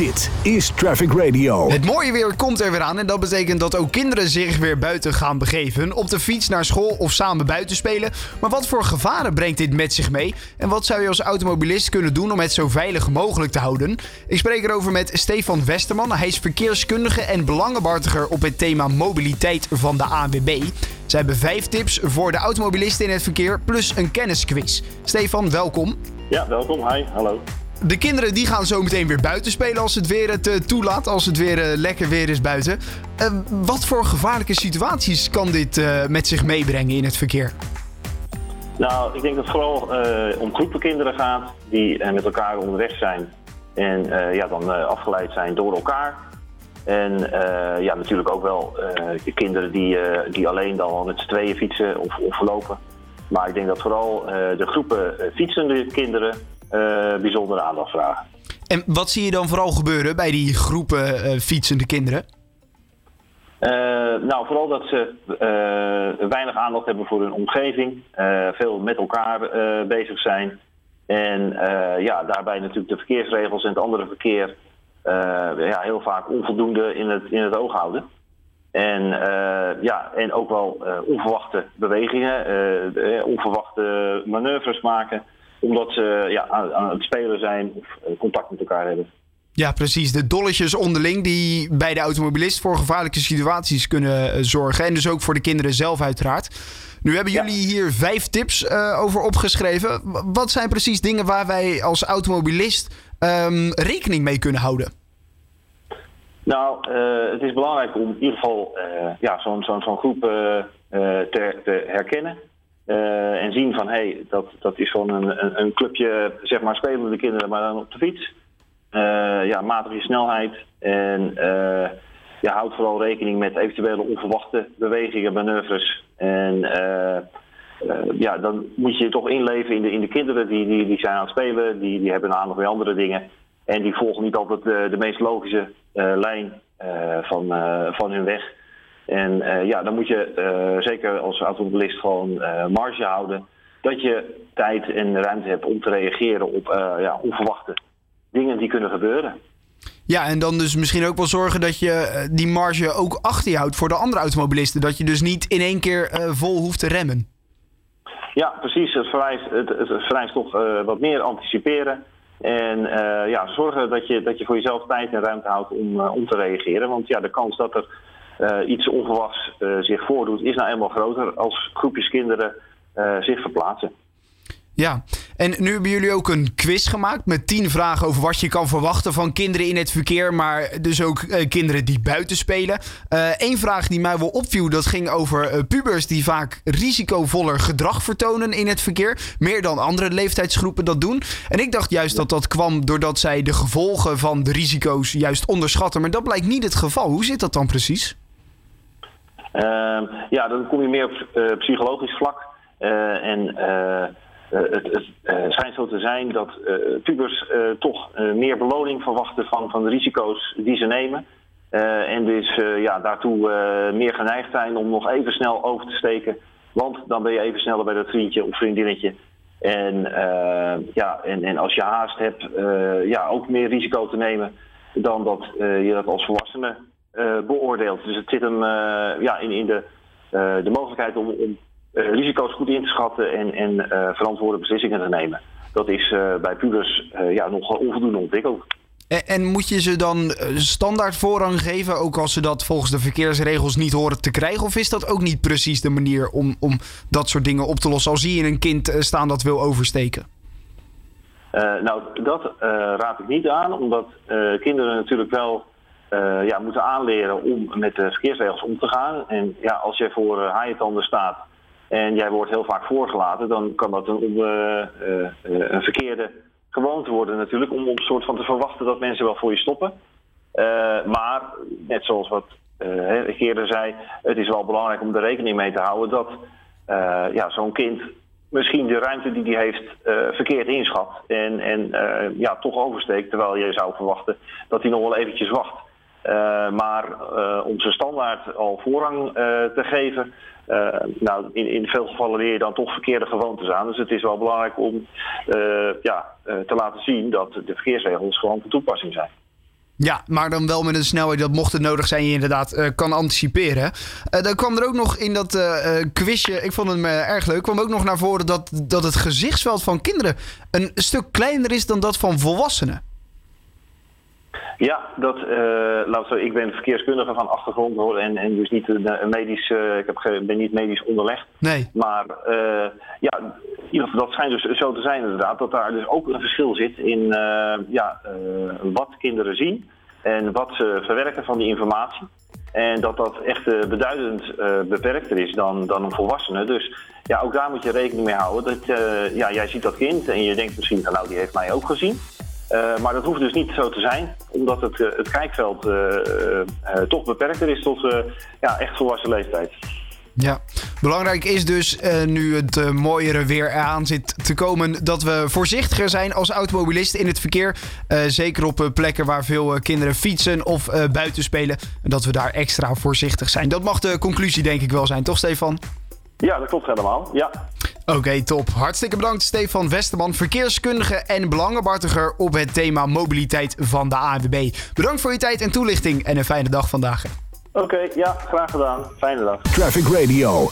Dit is Traffic Radio. Het mooie weer komt er weer aan en dat betekent dat ook kinderen zich weer buiten gaan begeven. Op de fiets naar school of samen buiten spelen. Maar wat voor gevaren brengt dit met zich mee? En wat zou je als automobilist kunnen doen om het zo veilig mogelijk te houden? Ik spreek erover met Stefan Westerman. Hij is verkeerskundige en belangenbehartiger op het thema mobiliteit van de ANWB. Ze hebben vijf tips voor de automobilisten in het verkeer plus een kennisquiz. Stefan, welkom. Ja, welkom. Hi, hallo. De kinderen die gaan zo meteen weer buiten spelen als het weer het uh, toelaat. Als het weer uh, lekker weer is buiten. Uh, wat voor gevaarlijke situaties kan dit met zich meebrengen in het verkeer? Nou, ik denk dat het vooral om groepen kinderen gaat die met elkaar onderweg zijn. En ja, dan afgeleid zijn door elkaar. En ja, natuurlijk ook wel kinderen die, die alleen dan met z'n tweeën fietsen of, of lopen. Maar ik denk dat vooral de groepen fietsende kinderen bijzondere aandacht vragen. En wat zie je dan vooral gebeuren bij die groepen uh, fietsende kinderen? Uh, nou, vooral dat ze weinig aandacht hebben voor hun omgeving, veel met elkaar bezig zijn. En ja, daarbij natuurlijk de verkeersregels en het andere verkeer ja, heel vaak onvoldoende in het, in het oog houden. En, ja, en ook wel onverwachte bewegingen, onverwachte manoeuvres maken omdat ze ja, aan, het spelen zijn of eh, contact met elkaar hebben. Ja, precies. De dolletjes onderling die bij de automobilist voor gevaarlijke situaties kunnen eh, zorgen. En dus ook voor de kinderen zelf uiteraard. Nu hebben jullie hier vijf tips uh, over opgeschreven. Wat zijn precies dingen waar wij als automobilist um, rekening mee kunnen houden? Nou, uh, het is belangrijk om in ieder geval uh, ja, zo'n zo'n groep te, te herkennen. Uh, en zien van hé, hey, dat, dat is gewoon een, een, clubje, zeg maar, spelende kinderen, maar dan op de fiets. Uh, ja, matig je snelheid. En uh, ja, houd vooral rekening met eventuele onverwachte bewegingen, manoeuvres. En ja, dan moet je je toch inleven in de, in de kinderen die, die, die zijn aan het spelen, die, die hebben aandacht bij andere dingen. En die volgen niet altijd de, de meest logische lijn van, van hun weg. En uh, ja, dan moet je uh, zeker als automobilist gewoon uh, marge houden. Dat je tijd en ruimte hebt om te reageren op ja, onverwachte dingen die kunnen gebeuren. Ja, en dan dus misschien ook wel zorgen dat je die marge ook achter je houdt voor de andere automobilisten. Dat je dus niet in één keer vol hoeft te remmen. Ja, precies. Het vereist, het, het vereist toch wat meer anticiperen. En ja, zorgen dat je, dat je voor jezelf tijd en ruimte houdt om, om te reageren. Want ja, de kans dat er iets onverwachts uh, zich voordoet, is nou eenmaal groter als groepjes kinderen uh, zich verplaatsen. Ja, en nu hebben jullie ook een quiz gemaakt met tien vragen over wat je kan verwachten van kinderen in het verkeer, maar dus ook kinderen die buiten spelen. Eén vraag die mij wel opviel, dat ging over pubers die vaak risicovoller gedrag vertonen in het verkeer, meer dan andere leeftijdsgroepen dat doen. En ik dacht juist dat dat kwam doordat zij de gevolgen van de risico's juist onderschatten, maar dat blijkt niet het geval. Hoe zit dat dan precies? Uh, ja, dan kom je meer op uh, psychologisch vlak. Uh, en uh, het, het schijnt zo te zijn dat pubers toch meer beloning verwachten van, van de risico's die ze nemen. en dus ja, daartoe meer geneigd zijn om nog even snel over te steken. Want dan ben je even sneller bij dat vriendje of vriendinnetje. En, ja, en, en als je haast hebt, ja, ook meer risico te nemen dan dat je dat als volwassene uh, beoordeeld. Dus het zit hem uh, ja, in, in de, uh, de mogelijkheid om, om risico's goed in te schatten en, en verantwoorde beslissingen te nemen. Dat is bij pubers ja, nog onvoldoende ontwikkeld. En, en, moet je ze dan standaard voorrang geven, ook als ze dat volgens de verkeersregels niet horen te krijgen? Of is dat ook niet precies de manier om, om dat soort dingen op te lossen als zie je een kind staan dat wil oversteken? nou, dat raad ik niet aan, omdat kinderen natuurlijk wel uh, ja, moeten aanleren om met de verkeersregels om te gaan. En ja, als je voor uh, haaientanden staat en jij wordt heel vaak voorgelaten, dan kan dat een, uh, een verkeerde gewoonte worden natuurlijk. Om, om een soort van te verwachten dat mensen wel voor je stoppen. maar, net zoals wat ik eerder zei, het is wel belangrijk om er rekening mee te houden dat ja, zo'n kind misschien de ruimte die hij heeft verkeerd inschat. En, en ja, toch oversteekt, terwijl je zou verwachten dat hij nog wel eventjes wacht. Uh, maar uh, om ze standaard al voorrang uh, te geven, nou, in, in veel gevallen leer je dan toch verkeerde gewoontes aan. Dus het is wel belangrijk om ja, te laten zien dat de verkeersregels gewoon van toepassing zijn. Ja, maar dan wel met een snelheid dat mocht het nodig zijn je inderdaad kan anticiperen. Dan kwam er ook nog in dat quizje, ik vond het erg leuk, kwam ook nog naar voren dat, dat het gezichtsveld van kinderen een stuk kleiner is dan dat van volwassenen. Ja, dat, uh, ik ben verkeerskundige van achtergrond hoor, en, en dus niet een medisch, uh, ik heb, ben niet medisch onderlegd. Nee. Maar uh, ja, in ieder geval, dat schijnt dus zo te zijn inderdaad, dat daar dus ook een verschil zit in ja, wat kinderen zien en wat ze verwerken van die informatie. En dat dat echt beduidend beperkter is dan, dan een volwassene. Dus ja, ook daar moet je rekening mee houden. Dat, ja, jij ziet dat kind en je denkt misschien nou, die heeft mij ook gezien. Uh, maar dat hoeft dus niet zo te zijn, omdat het, uh, het kijkveld uh, toch beperkter is tot ja, echt volwassen leeftijd. Ja, belangrijk is dus nu het mooiere weer aan zit te komen dat we voorzichtiger zijn als automobilist in het verkeer. zeker op plekken waar veel kinderen fietsen of buiten spelen. Dat we daar extra voorzichtig zijn. Dat mag de conclusie denk ik wel zijn, toch Stefan? Ja, dat klopt helemaal. Ja. Oké, top. Hartstikke bedankt Stefan Westerman, verkeerskundige en belangenbehartiger op het thema mobiliteit van de ANWB. Bedankt voor je tijd en toelichting en een fijne dag vandaag. Oké, ja, graag gedaan. Fijne dag. Traffic Radio.